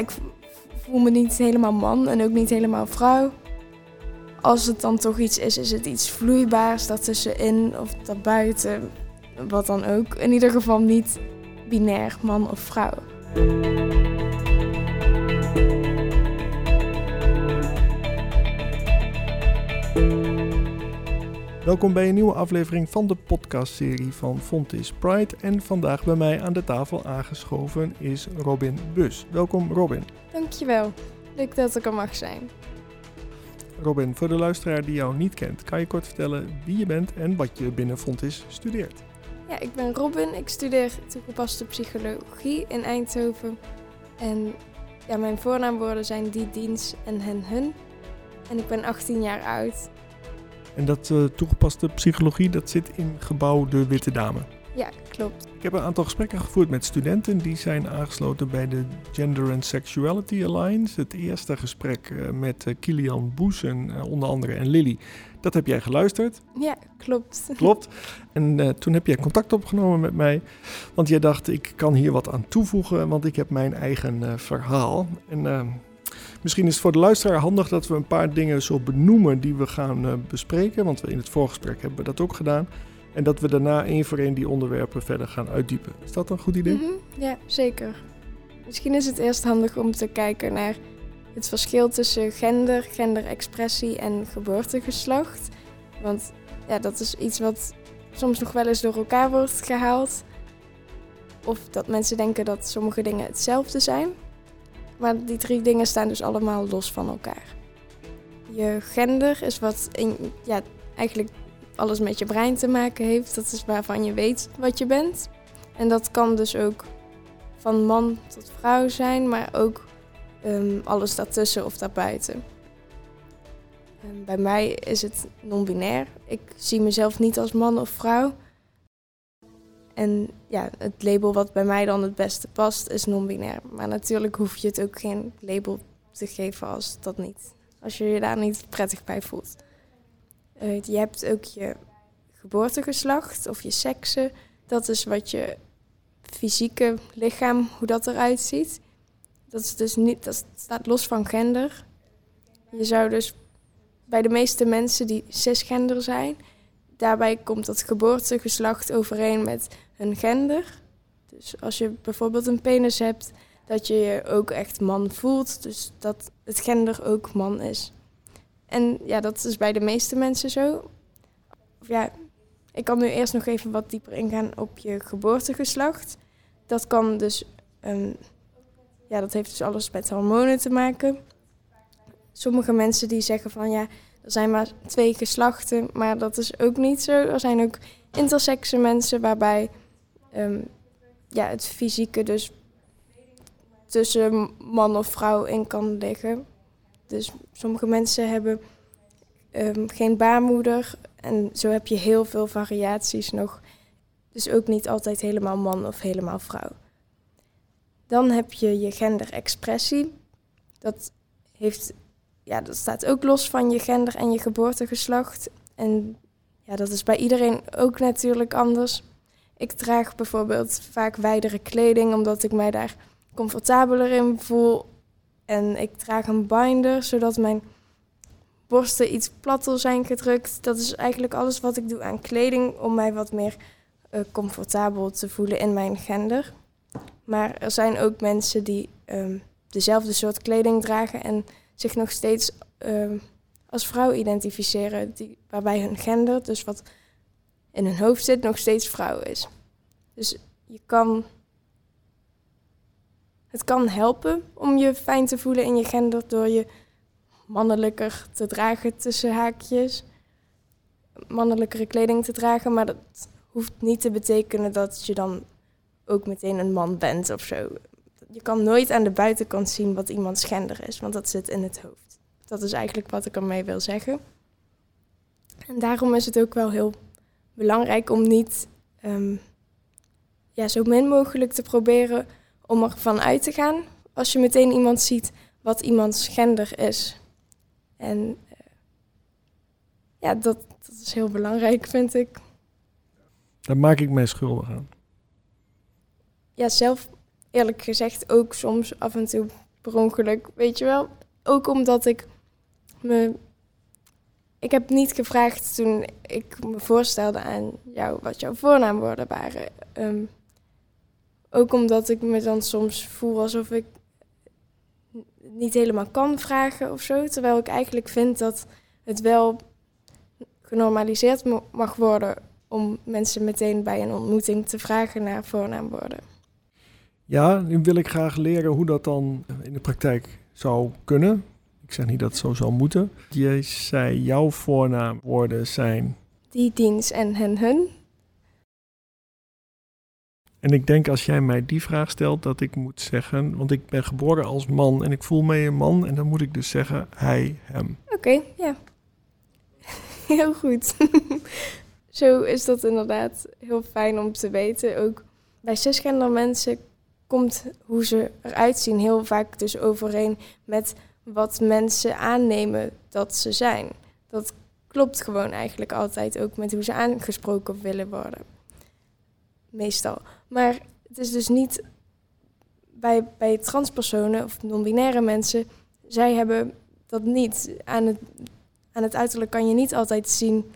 ik voel me niet helemaal man en ook niet helemaal vrouw. Als het dan toch iets is, is het iets vloeibaars daartussenin of daarbuiten. Wat dan ook. In ieder geval niet binair man of vrouw. Welkom bij een nieuwe aflevering van de podcastserie van Fontis Pride. En vandaag bij mij aan de tafel aangeschoven is Robin Bus. Welkom Robin. Dankjewel. Leuk dat ik er mag zijn. Robin, voor de luisteraar die jou niet kent, kan je kort vertellen wie je bent en wat je binnen Fontis studeert? Ja, ik ben Robin. Ik studeer toegepaste psychologie in Eindhoven. En ja, mijn voornaamwoorden zijn die, diens en hen, hun. En ik ben 18 jaar oud. En dat uh, toegepaste psychologie, dat zit in gebouw De Witte Dame. Ja, klopt. Ik heb een aantal gesprekken gevoerd met studenten die zijn aangesloten bij de Gender and Sexuality Alliance. Het eerste gesprek uh, met uh, Kilian Boes en onder andere en Lily. Dat heb jij geluisterd. Ja, klopt. Klopt. En toen heb jij contact opgenomen met mij. Want jij dacht, ik kan hier wat aan toevoegen, want ik heb mijn eigen verhaal. En Misschien is het voor de luisteraar handig dat we een paar dingen zo benoemen die we gaan uh, bespreken. Want we in het voorgesprek hebben we dat ook gedaan. En dat we daarna één voor één die onderwerpen verder gaan uitdiepen. Is dat een goed idee? Mm. Ja, zeker. Misschien is het eerst handig om te kijken naar het verschil tussen gender, genderexpressie en geboortegeslacht. Want ja, dat is iets wat soms nog wel eens door elkaar wordt gehaald. Of dat mensen denken dat sommige dingen hetzelfde zijn. Maar die drie dingen staan dus allemaal los van elkaar. Je gender is wat in, ja, eigenlijk alles met je brein te maken heeft. Dat is waarvan je weet wat je bent. En dat kan dus ook van man tot vrouw zijn, maar ook um, alles daartussen of daarbuiten. Um, bij mij is het non-binair. Ik zie mezelf niet als man of vrouw. En ja, het label wat bij mij dan het beste past is non-binair. Maar natuurlijk hoef je het ook geen label te geven als dat niet. Als je je daar niet prettig bij voelt. Uh, je hebt ook je geboortegeslacht of je seksen. Dat is wat je fysieke lichaam, hoe dat eruit ziet. Dat, is dus niet, dat staat los van gender. Je zou dus bij de meeste mensen die cisgender zijn, daarbij komt dat geboortegeslacht overeen met hun gender. Dus als je bijvoorbeeld een penis hebt, dat je je ook echt man voelt. Dus dat het gender ook man is. En ja, dat is bij de meeste mensen zo. Of ja, ik kan nu eerst nog even wat dieper ingaan op je geboortegeslacht. Dat kan dus, um, ja, dat heeft dus alles met hormonen te maken. Sommige mensen die zeggen van ja, er zijn maar twee geslachten, maar dat is ook niet zo. Er zijn ook intersexe mensen waarbij um, ja, het fysieke dus tussen man of vrouw in kan liggen. Dus sommige mensen hebben um, geen baarmoeder en zo heb je heel veel variaties nog. Dus ook niet altijd helemaal man of helemaal vrouw. Dan heb je je genderexpressie. Dat heeft ja, dat staat ook los van je gender en je geboortegeslacht. En ja, dat is bij iedereen ook natuurlijk anders. Ik draag bijvoorbeeld vaak wijdere kleding, omdat ik mij daar comfortabeler in voel. En ik draag een binder, zodat mijn borsten iets platter zijn gedrukt. Dat is eigenlijk alles wat ik doe aan kleding om mij wat meer uh, comfortabel te voelen in mijn gender. Maar er zijn ook mensen die um, dezelfde soort kleding dragen en zich nog steeds uh, als vrouw identificeren, waarbij hun gender, dus wat in hun hoofd zit, nog steeds vrouw is. Dus je kan. Het kan helpen om je fijn te voelen in je gender door je mannelijker te dragen tussen haakjes. Mannelijkere kleding te dragen, maar dat hoeft niet te betekenen dat je dan ook meteen een man bent of zo je kan nooit aan de buitenkant zien wat iemands gender is, want dat zit in het hoofd. Dat is eigenlijk wat ik ermee wil zeggen. En daarom is het ook wel heel belangrijk om niet um, ja, zo min mogelijk te proberen om ervan uit te gaan als je meteen iemand ziet wat iemands gender is. En uh, ja, dat, dat is heel belangrijk, vind ik. Daar maak ik mij schuldig aan. Ja, zelf eerlijk gezegd ook soms af en toe per ongeluk, weet je wel. Ook omdat ik me... Ik heb niet gevraagd toen ik me voorstelde aan jou wat jouw voornaamwoorden waren. Ehm, ook omdat ik me dan soms voel alsof ik niet helemaal kan vragen of zo. Terwijl ik eigenlijk vind dat het wel genormaliseerd mag worden om mensen meteen bij een ontmoeting te vragen naar voornaamwoorden. Ja, nu wil ik graag leren hoe dat dan in de praktijk zou kunnen. Ik zeg niet dat het zo zou moeten. Je zei jouw voornaamwoorden zijn... Die, diens en hen, hun. En ik denk als jij mij die vraag stelt, dat ik moet zeggen, want ik ben geboren als man en ik voel me een man, en dan moet ik dus zeggen hij, hem. Oké, ja. Heel goed. Zo is dat inderdaad heel fijn om te weten. Ook bij cisgender mensen komt hoe ze eruit zien heel vaak dus overeen met wat mensen aannemen dat ze zijn. Dat klopt gewoon eigenlijk altijd ook met hoe ze aangesproken willen worden. Meestal. Maar het is dus niet bij, bij transpersonen of non-binaire mensen, zij hebben dat niet. Aan het, aan het uiterlijk kan je niet altijd zien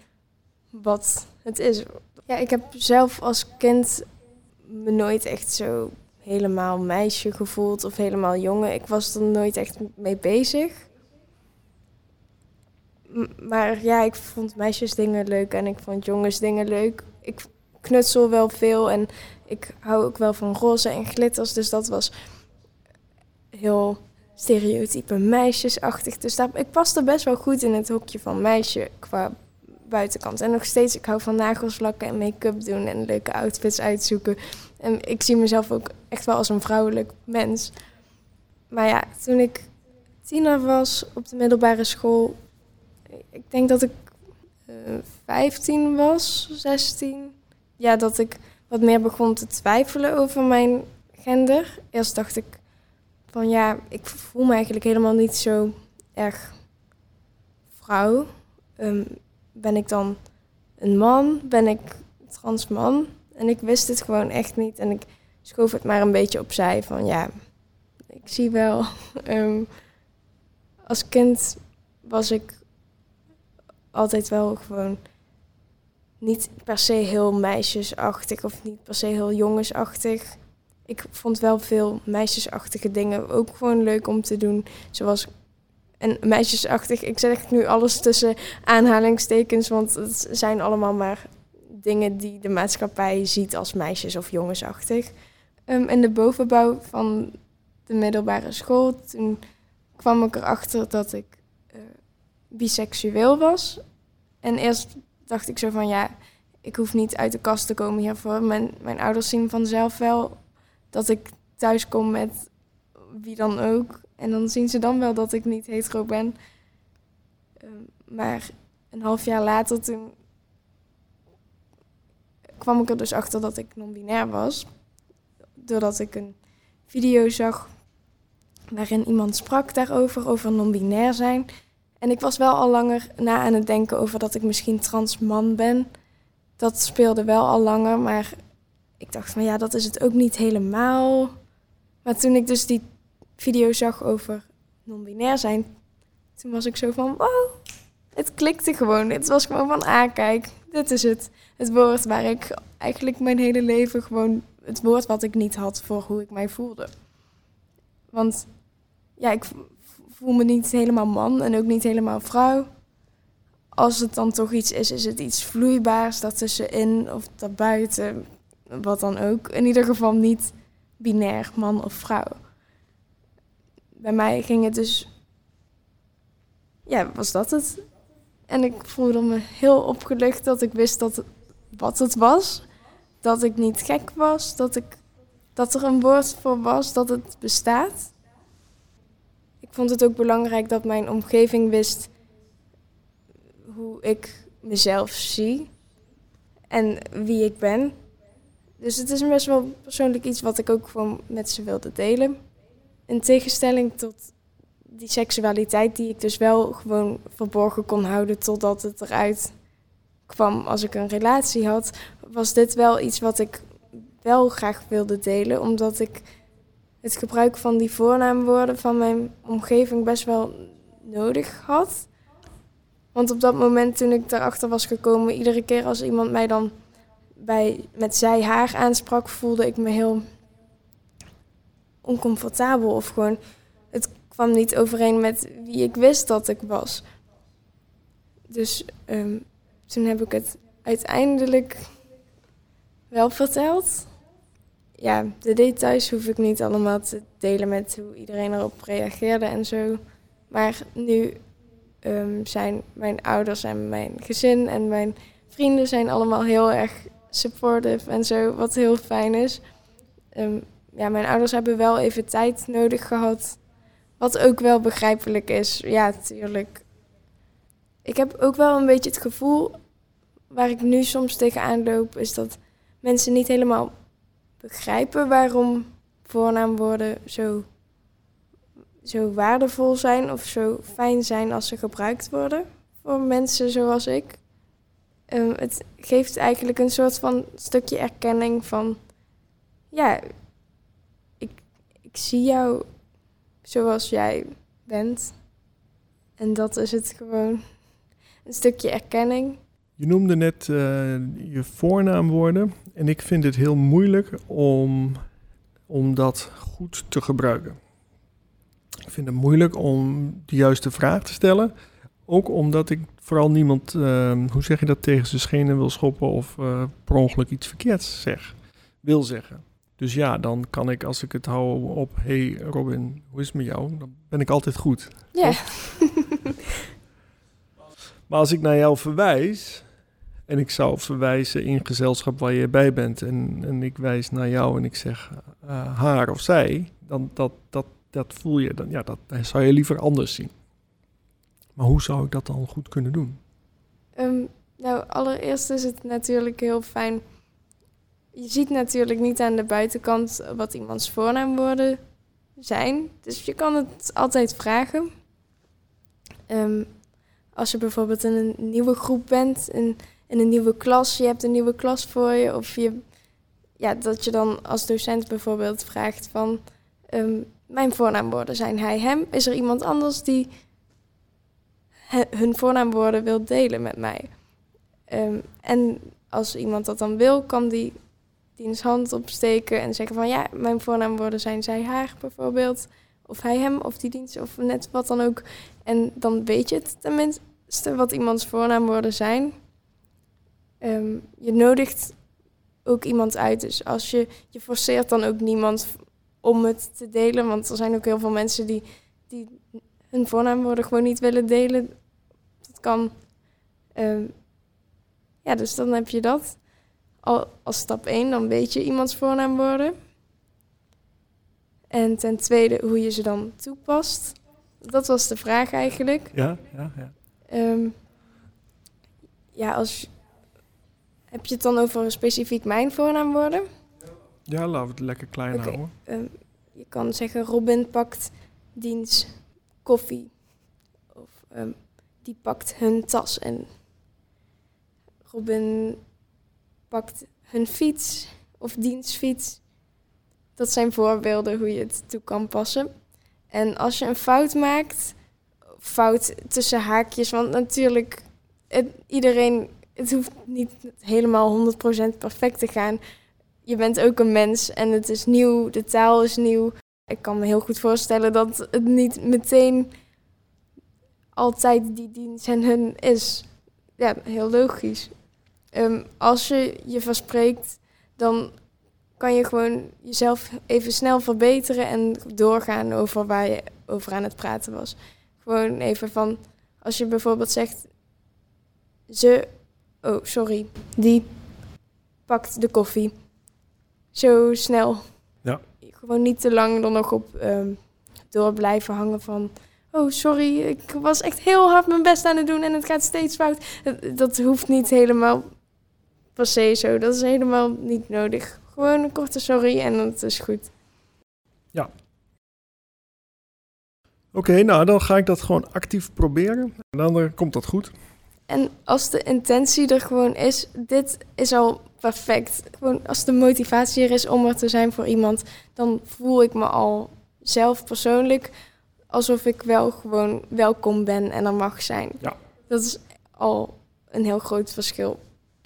wat het is. Ja, ik heb zelf als kind me nooit echt zo helemaal meisje gevoeld of helemaal jongen. Ik was er nooit echt mee bezig. maar ja, ik vond meisjes dingen leuk en ik vond jongens dingen leuk. Ik knutsel wel veel en ik hou ook wel van roze en glitters. Dus dat was heel stereotype meisjesachtig. Dus daar, ik paste best wel goed in het hokje van meisje qua buitenkant. En nog steeds, ik hou van nagels lakken en make-up doen en leuke outfits uitzoeken. En ik zie mezelf ook echt wel als een vrouwelijk mens. Maar ja, toen ik tiener was op de middelbare school, ik denk dat ik uh, eh, 15 was, 16. Ja, dat ik wat meer begon te twijfelen over mijn gender. Eerst dacht ik van ja, ik voel me eigenlijk helemaal niet zo erg vrouw. Um, ben ik dan een man? Ben ik trans man? En ik wist het gewoon echt niet. En ik schoof het maar een beetje opzij van ja, ik zie wel. Ehm, als kind was ik altijd wel gewoon niet per se heel meisjesachtig of niet per se heel jongensachtig. Ik vond wel veel meisjesachtige dingen ook gewoon leuk om te doen. Zoals en meisjesachtig, ik zeg nu alles tussen aanhalingstekens, want het zijn allemaal maar dingen die de maatschappij ziet als meisjes- of jongensachtig. Um, in de bovenbouw van de middelbare school, toen kwam ik erachter dat ik uh, biseksueel was. En eerst dacht ik zo van ja, ik hoef niet uit de kast te komen hiervoor. Mijn, mijn ouders zien vanzelf wel dat ik thuis kom met wie dan ook. En dan zien ze dan wel dat ik niet hetero ben. Ehm, maar een half jaar later toen kwam ik er dus achter dat ik non-binair was. Doordat ik een video zag waarin iemand sprak daarover, over non-binair zijn. En ik was wel al langer na aan het denken over dat ik misschien trans man ben. Dat speelde wel al langer, maar ik dacht van ja, dat is het ook niet helemaal. Maar toen ik dus die video zag over non-binair zijn, toen was ik zo van wow, het klikte gewoon. Het was gewoon van ah kijk, dit is het. Het woord waar ik eigenlijk mijn hele leven gewoon, het woord wat ik niet had voor hoe ik mij voelde. Want ja, ik voel me niet helemaal man en ook niet helemaal vrouw. Als het dan toch iets is, is het iets vloeibaars daartussenin of daarbuiten. Wat dan ook. In ieder geval niet binair, man of vrouw. Bij mij ging het dus. Ja, was dat het? En ik voelde me heel opgelucht dat ik wist dat wat het was. Dat ik niet gek was. Dat, ik, dat er een woord voor was, dat het bestaat vond het ook belangrijk dat mijn omgeving wist hoe ik mezelf zie en wie ik ben. Dus het is best wel persoonlijk iets wat ik ook gewoon met ze wilde delen. In tegenstelling tot die seksualiteit die ik dus wel gewoon verborgen kon houden totdat het eruit kwam als ik een relatie had, was dit wel iets wat ik wel graag wilde delen, omdat ik het gebruik van die voornaamwoorden van mijn omgeving best wel nodig had. Want op dat moment toen ik daarachter was gekomen, iedere keer als iemand mij dan bij, met zij haar aansprak, voelde ik me heel oncomfortabel. Of gewoon, het kwam niet overeen met wie ik wist dat ik was. Dus ehm, toen heb ik het uiteindelijk wel verteld. Ja, de details hoef ik niet allemaal te delen met hoe iedereen erop reageerde en zo. Maar nu um, zijn mijn ouders en mijn gezin en mijn vrienden zijn allemaal heel erg supportive en zo, wat heel fijn is. Um, ja, mijn ouders hebben wel even tijd nodig gehad, wat ook wel begrijpelijk is. Ja, natuurlijk. Ik heb ook wel een beetje het gevoel, waar ik nu soms tegenaan loop, is dat mensen niet helemaal begrijpen waarom voornaamwoorden zo zo waardevol zijn of zo fijn zijn als ze gebruikt worden voor mensen zoals ik. Um, het geeft eigenlijk een soort van stukje erkenning van, ja, ik zie jou zoals jij bent. En dat is het gewoon, een stukje erkenning. Je noemde net uh, je voornaamwoorden en ik vind het heel moeilijk om, om dat goed te gebruiken. Ik vind het moeilijk om de juiste vraag te stellen. Ook omdat ik vooral niemand, uh, hoe zeg je dat, tegen zijn schenen wil schoppen of uh, per ongeluk iets verkeerds zeg, wil zeggen. Dus ja, dan kan ik als ik het hou op, hey Robin, hoe is het met jou? Dan ben ik altijd goed. Ja. maar als ik naar jou verwijs, en ik zou verwijzen in gezelschap waar je bij bent, en, en ik wijs naar jou en ik zeg uh, haar of zij, dan dat, dat, dat voel je, dan, ja, dat, zou je liever anders zien. Maar hoe zou ik dat dan goed kunnen doen? Um, nou, allereerst is het natuurlijk heel fijn. Je ziet natuurlijk niet aan de buitenkant wat iemands voornaamwoorden zijn. Dus je kan het altijd vragen. Um, als je bijvoorbeeld in een nieuwe groep bent, in, in een nieuwe klas, je hebt een nieuwe klas voor je, of je, ja, dat je dan als docent bijvoorbeeld vraagt van, um, mijn voornaamwoorden zijn hij, hem. Is er iemand anders die hun voornaamwoorden wil delen met mij? Um, en als iemand dat dan wil, kan die diens hand opsteken en zeggen van ja, mijn voornaamwoorden zijn zij, haar bijvoorbeeld. Of hij, hem, of die dienst, of net wat dan ook. En dan weet je het tenminste wat iemands voornaamwoorden zijn. Um, je nodigt ook iemand uit. Dus als je, je forceert dan ook niemand om het te delen. Want er zijn ook heel veel mensen die, die hun voornaamwoorden gewoon niet willen delen. Dat kan. Um, ja, dus dan heb je dat. Al, als stap 1, dan weet je iemands voornaamwoorden. En ten tweede, hoe je ze dan toepast. Dat was de vraag eigenlijk. Ja, ja, ja. Um, ja, als, heb je het dan over specifiek mijn voornaamwoorden? Ja, laten we het lekker klein okay. houden. Um, je kan zeggen, Robin pakt diens koffie. Of um, die pakt hun tas en Robin pakt hun fiets of diens fiets. Dat zijn voorbeelden hoe je het toe kan passen. En als je een fout maakt, fout tussen haakjes, want natuurlijk, iedereen, het hoeft niet helemaal 100% perfect te gaan je bent ook een mens en het is nieuw, de taal is nieuw. Ik kan me heel goed voorstellen dat het niet meteen altijd die dienst en hun is. Ja, heel logisch. Um, als je je verspreekt, dan kan je gewoon jezelf even snel verbeteren en doorgaan over waar je over aan het praten was. Gewoon even van, als je bijvoorbeeld zegt, ze, oh sorry, die pakt de koffie zo snel. Ja. Gewoon niet te lang er nog op um, door blijven hangen van... Oh, sorry, ik was echt heel hard mijn best aan het doen en het gaat steeds fout. Dat hoeft niet helemaal per se zo. Dat is helemaal niet nodig. Gewoon een korte sorry en dat is goed. Ja. Oké, nou dan ga ik dat gewoon actief proberen. En dan uh, komt dat goed. En als de intentie er gewoon is, dit is al perfect. Gewoon als de motivatie er is om er te zijn voor iemand, dan voel ik me al zelf persoonlijk alsof ik wel gewoon welkom ben en er mag zijn. Ja. Dat is al een heel groot verschil.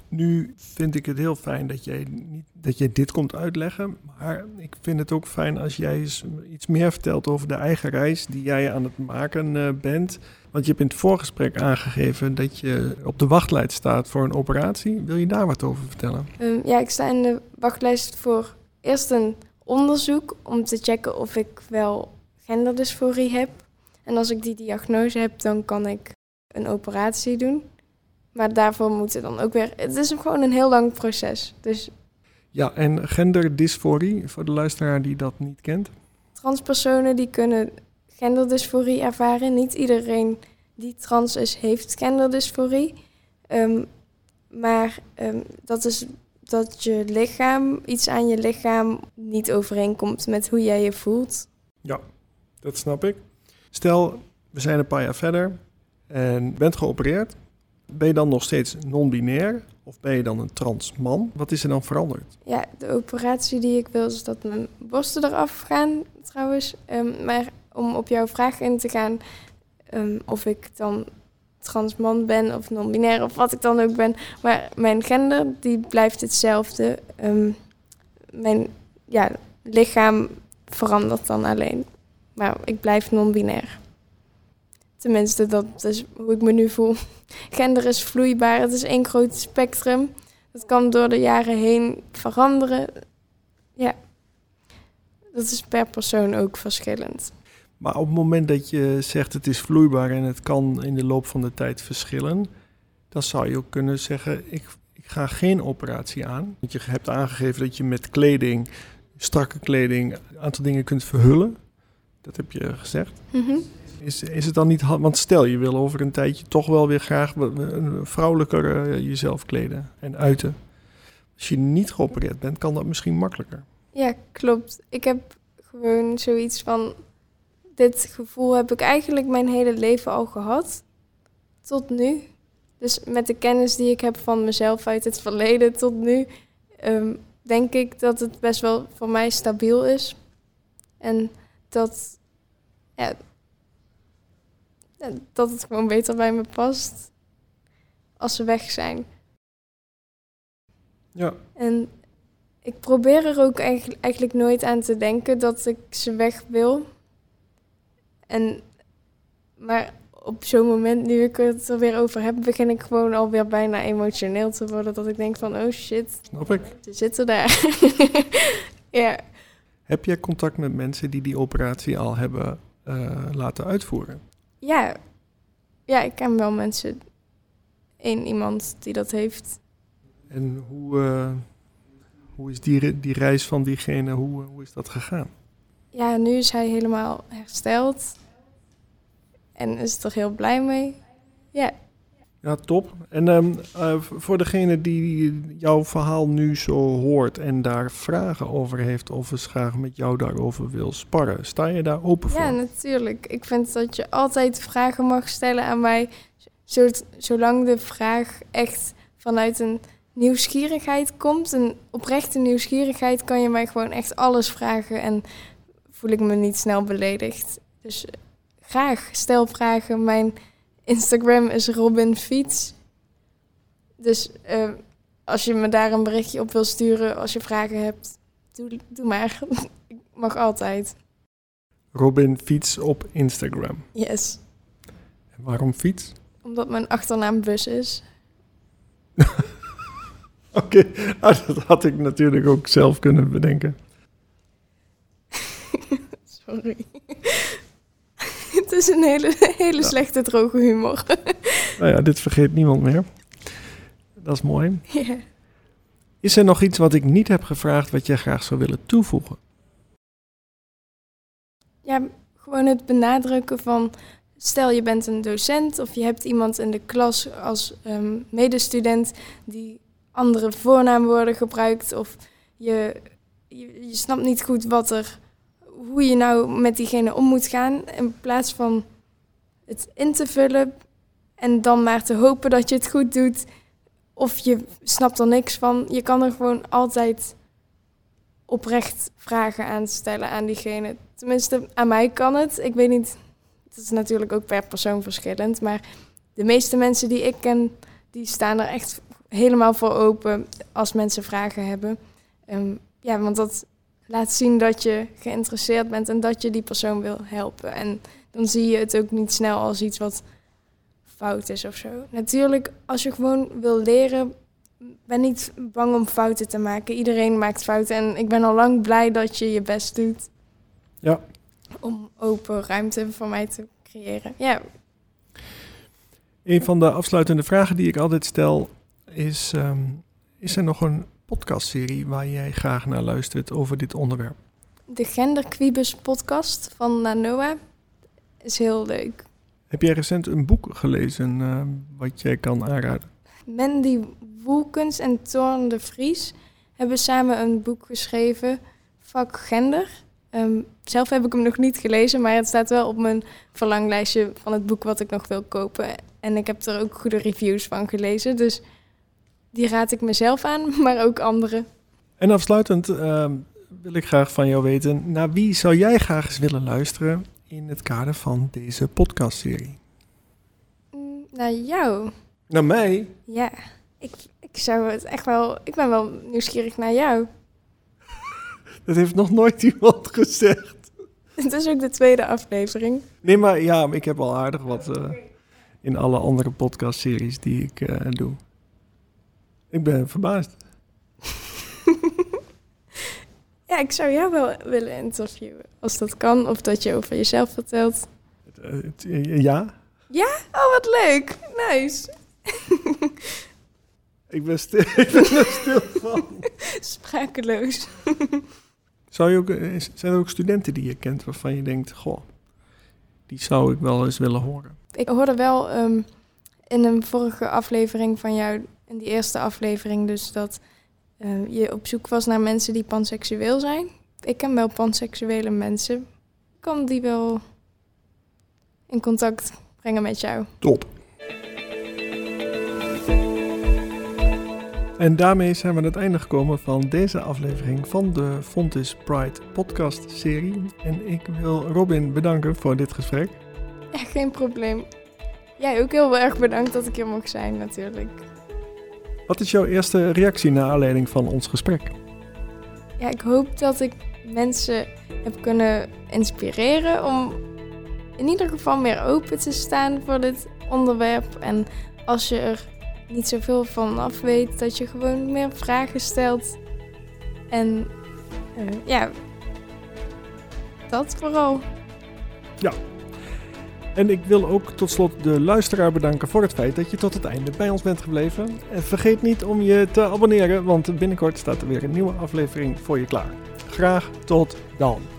Nu vind ik het heel fijn dat jij, niet, dat jij dit komt uitleggen. Maar ik vind het ook fijn als jij eens iets meer vertelt over de eigen reis die jij aan het maken eh, bent. Want je hebt in het voorgesprek aangegeven dat je op de wachtlijst staat voor een operatie. Wil je daar wat over vertellen? Ehm, ja, ik sta in de wachtlijst voor eerst een onderzoek om te checken of ik wel genderdysforie heb. En als ik die diagnose heb, dan kan ik een operatie doen. Maar daarvoor moeten dan ook weer. Het is gewoon een heel lang proces. Dus Ja, en genderdysforie, voor de luisteraar die dat niet kent. transpersonen die kunnen genderdysforie ervaren. Niet iedereen die trans is, heeft genderdysforie. Ehm, maar ehm, dat is dat je lichaam, iets aan je lichaam niet overeenkomt met hoe jij je voelt. Dat snap ik. Stel, we zijn een paar jaar verder en bent geopereerd. Ben je dan nog steeds non-binair of ben je dan een trans man? Wat is er dan veranderd? Ja, de operatie die ik wil is dat mijn borsten eraf gaan, trouwens. Ehm, maar om op jouw vraag in te gaan, ehm, of ik dan trans man ben of non-binair of wat ik dan ook ben. Maar mijn gender, die blijft hetzelfde. Ehm, mijn ja, lichaam verandert dan alleen. Maar ik blijf non-binair. Tenminste, dat is hoe ik me nu voel. Gender is vloeibaar, het is één groot spectrum. Dat kan door de jaren heen veranderen. Ja, dat is per persoon ook verschillend. Maar op het moment dat je zegt het is vloeibaar en het kan in de loop van de tijd verschillen, dan zou je ook kunnen zeggen ik, ik ga geen operatie aan. Want je hebt aangegeven dat je met kleding, strakke kleding, een aantal dingen kunt verhullen. Dat heb je gezegd. Mhm. Is, is het dan niet, want stel je wil over een tijdje toch wel weer graag vrouwelijker eh, jezelf kleden en uiten. Als je niet geopereerd bent, kan dat misschien makkelijker. Ja, klopt. Ik heb gewoon zoiets van. Dit gevoel heb ik eigenlijk mijn hele leven al gehad. Tot nu. Dus met de kennis die ik heb van mezelf uit het verleden tot nu, ehm, denk ik dat het best wel voor mij stabiel is. En dat, ja, dat het gewoon beter bij me past als ze weg zijn. Ja, En ik probeer er ook eigenlijk, nooit aan te denken dat ik ze weg wil. En, maar op zo'n moment, nu ik het er weer over heb, begin ik gewoon alweer bijna emotioneel te worden. Dat ik denk van, oh shit, snap ik. ze zitten daar. ja, Heb jij contact met mensen die die operatie al hebben eh, laten uitvoeren? Ja. ja, ik ken wel mensen. Eén iemand die dat heeft. En hoe, eh, hoe is die, die reis van diegene, hoe, hoe is dat gegaan? Ja, nu is hij helemaal hersteld. En is er heel blij mee. Ja, Ja, top. En ehm, eh, voor degene die jouw verhaal nu zo hoort en daar vragen over heeft of eens graag met jou daarover wil sparren, sta je daar open voor? Ja, natuurlijk. Ik vind dat je altijd vragen mag stellen aan mij. Zo, zolang de vraag echt vanuit een nieuwsgierigheid komt. Een oprechte nieuwsgierigheid kan je mij gewoon echt alles vragen. En voel ik me niet snel beledigd. Dus eh, graag, stel vragen. Mijn Instagram is Robin Fiets. Dus eh, als je me daar een berichtje op wil sturen, als je vragen hebt, doe, doe maar. ik mag altijd. Robin Fiets op Instagram. Yes. En waarom fiets? Omdat mijn achternaam Bus is. Oké, ah, dat had ik natuurlijk ook zelf kunnen bedenken. Sorry. Het is een hele, hele slechte droge humor. Nou ja, dit vergeet niemand meer. Dat is mooi. Is er nog iets wat ik niet heb gevraagd wat jij graag zou willen toevoegen? ja, gewoon het benadrukken van... Stel je bent een docent of je hebt iemand in de klas als ehm, medestudent... die andere voornaamwoorden gebruikt of je, je, je snapt niet goed wat er... hoe je nou met diegene om moet gaan. In plaats van het in te vullen en dan maar te hopen dat je het goed doet... of je snapt er niks van. Je kan er gewoon altijd oprecht vragen aan stellen aan diegene. Tenminste, aan mij kan het. Ik weet niet, het is natuurlijk ook per persoon verschillend. Maar de meeste mensen die ik ken, die staan er echt helemaal voor open als mensen vragen hebben. Ehm, ja, want dat laat zien dat je geïnteresseerd bent en dat je die persoon wil helpen. En dan zie je het ook niet snel als iets wat fout is of zo. Natuurlijk, als je gewoon wil leren, ben niet bang om fouten te maken. Iedereen maakt fouten en ik ben al lang blij dat je je best doet. Ja. Om open ruimte voor mij te creëren. Ja. Een van de afsluitende vragen die ik altijd stel is: ehm, is er nog een podcastserie waar jij graag naar luistert over dit onderwerp? De Genderquibus podcast van Nanoa is heel leuk. Heb jij recent een boek gelezen uh, wat jij kan aanraden? Mandy Woelkens en Torn de Vries hebben samen een boek geschreven, Vak Gender. Um, zelf heb ik hem nog niet gelezen, maar het staat wel op mijn verlanglijstje van het boek wat ik nog wil kopen. En ik heb er ook goede reviews van gelezen, dus die raad ik mezelf aan, maar ook anderen. En afsluitend uh, wil ik graag van jou weten, naar wie zou jij graag eens willen luisteren in het kader van deze podcastserie? Mm, naar jou. Naar mij? Ja, ik, ik zou het echt wel. Ik ben wel nieuwsgierig naar jou. Dat heeft nog nooit iemand gezegd. Het is ook de tweede aflevering. Nee, maar ja, ik heb al aardig wat uh, in alle andere podcastseries die ik uh, doe. Ik ben verbaasd. ja, ik zou jou wel willen interviewen. Als dat kan, of dat je over jezelf vertelt. Uh, ja? Ja? Oh, wat leuk. Nice. ik, ben stil, ik ben er stil van. Sprakeloos. Zou je ook, zijn er ook studenten die je kent waarvan je denkt... Goh, die zou ik wel eens willen horen? Ik hoorde wel um, in een vorige aflevering van jou in die eerste aflevering dus dat uh, je op zoek was naar mensen die panseksueel zijn. Ik ken wel panseksuele mensen. Ik kan die wel in contact brengen met jou. Top. En daarmee zijn we aan het einde gekomen van deze aflevering van de Fontis Pride podcast serie. En ik wil Robin bedanken voor dit gesprek. Ja, geen probleem. Jij ook heel erg bedankt dat ik hier mocht zijn natuurlijk. Wat is jouw eerste reactie naar aanleiding van ons gesprek? Ja, ik hoop dat ik mensen heb kunnen inspireren om in ieder geval meer open te staan voor dit onderwerp. En als je er niet zoveel van af weet, dat je gewoon meer vragen stelt. En uh, ja, dat vooral. Ja, en ik wil ook tot slot de luisteraar bedanken voor het feit dat je tot het einde bij ons bent gebleven. En vergeet niet om je te abonneren, want binnenkort staat er weer een nieuwe aflevering voor je klaar. Graag tot dan.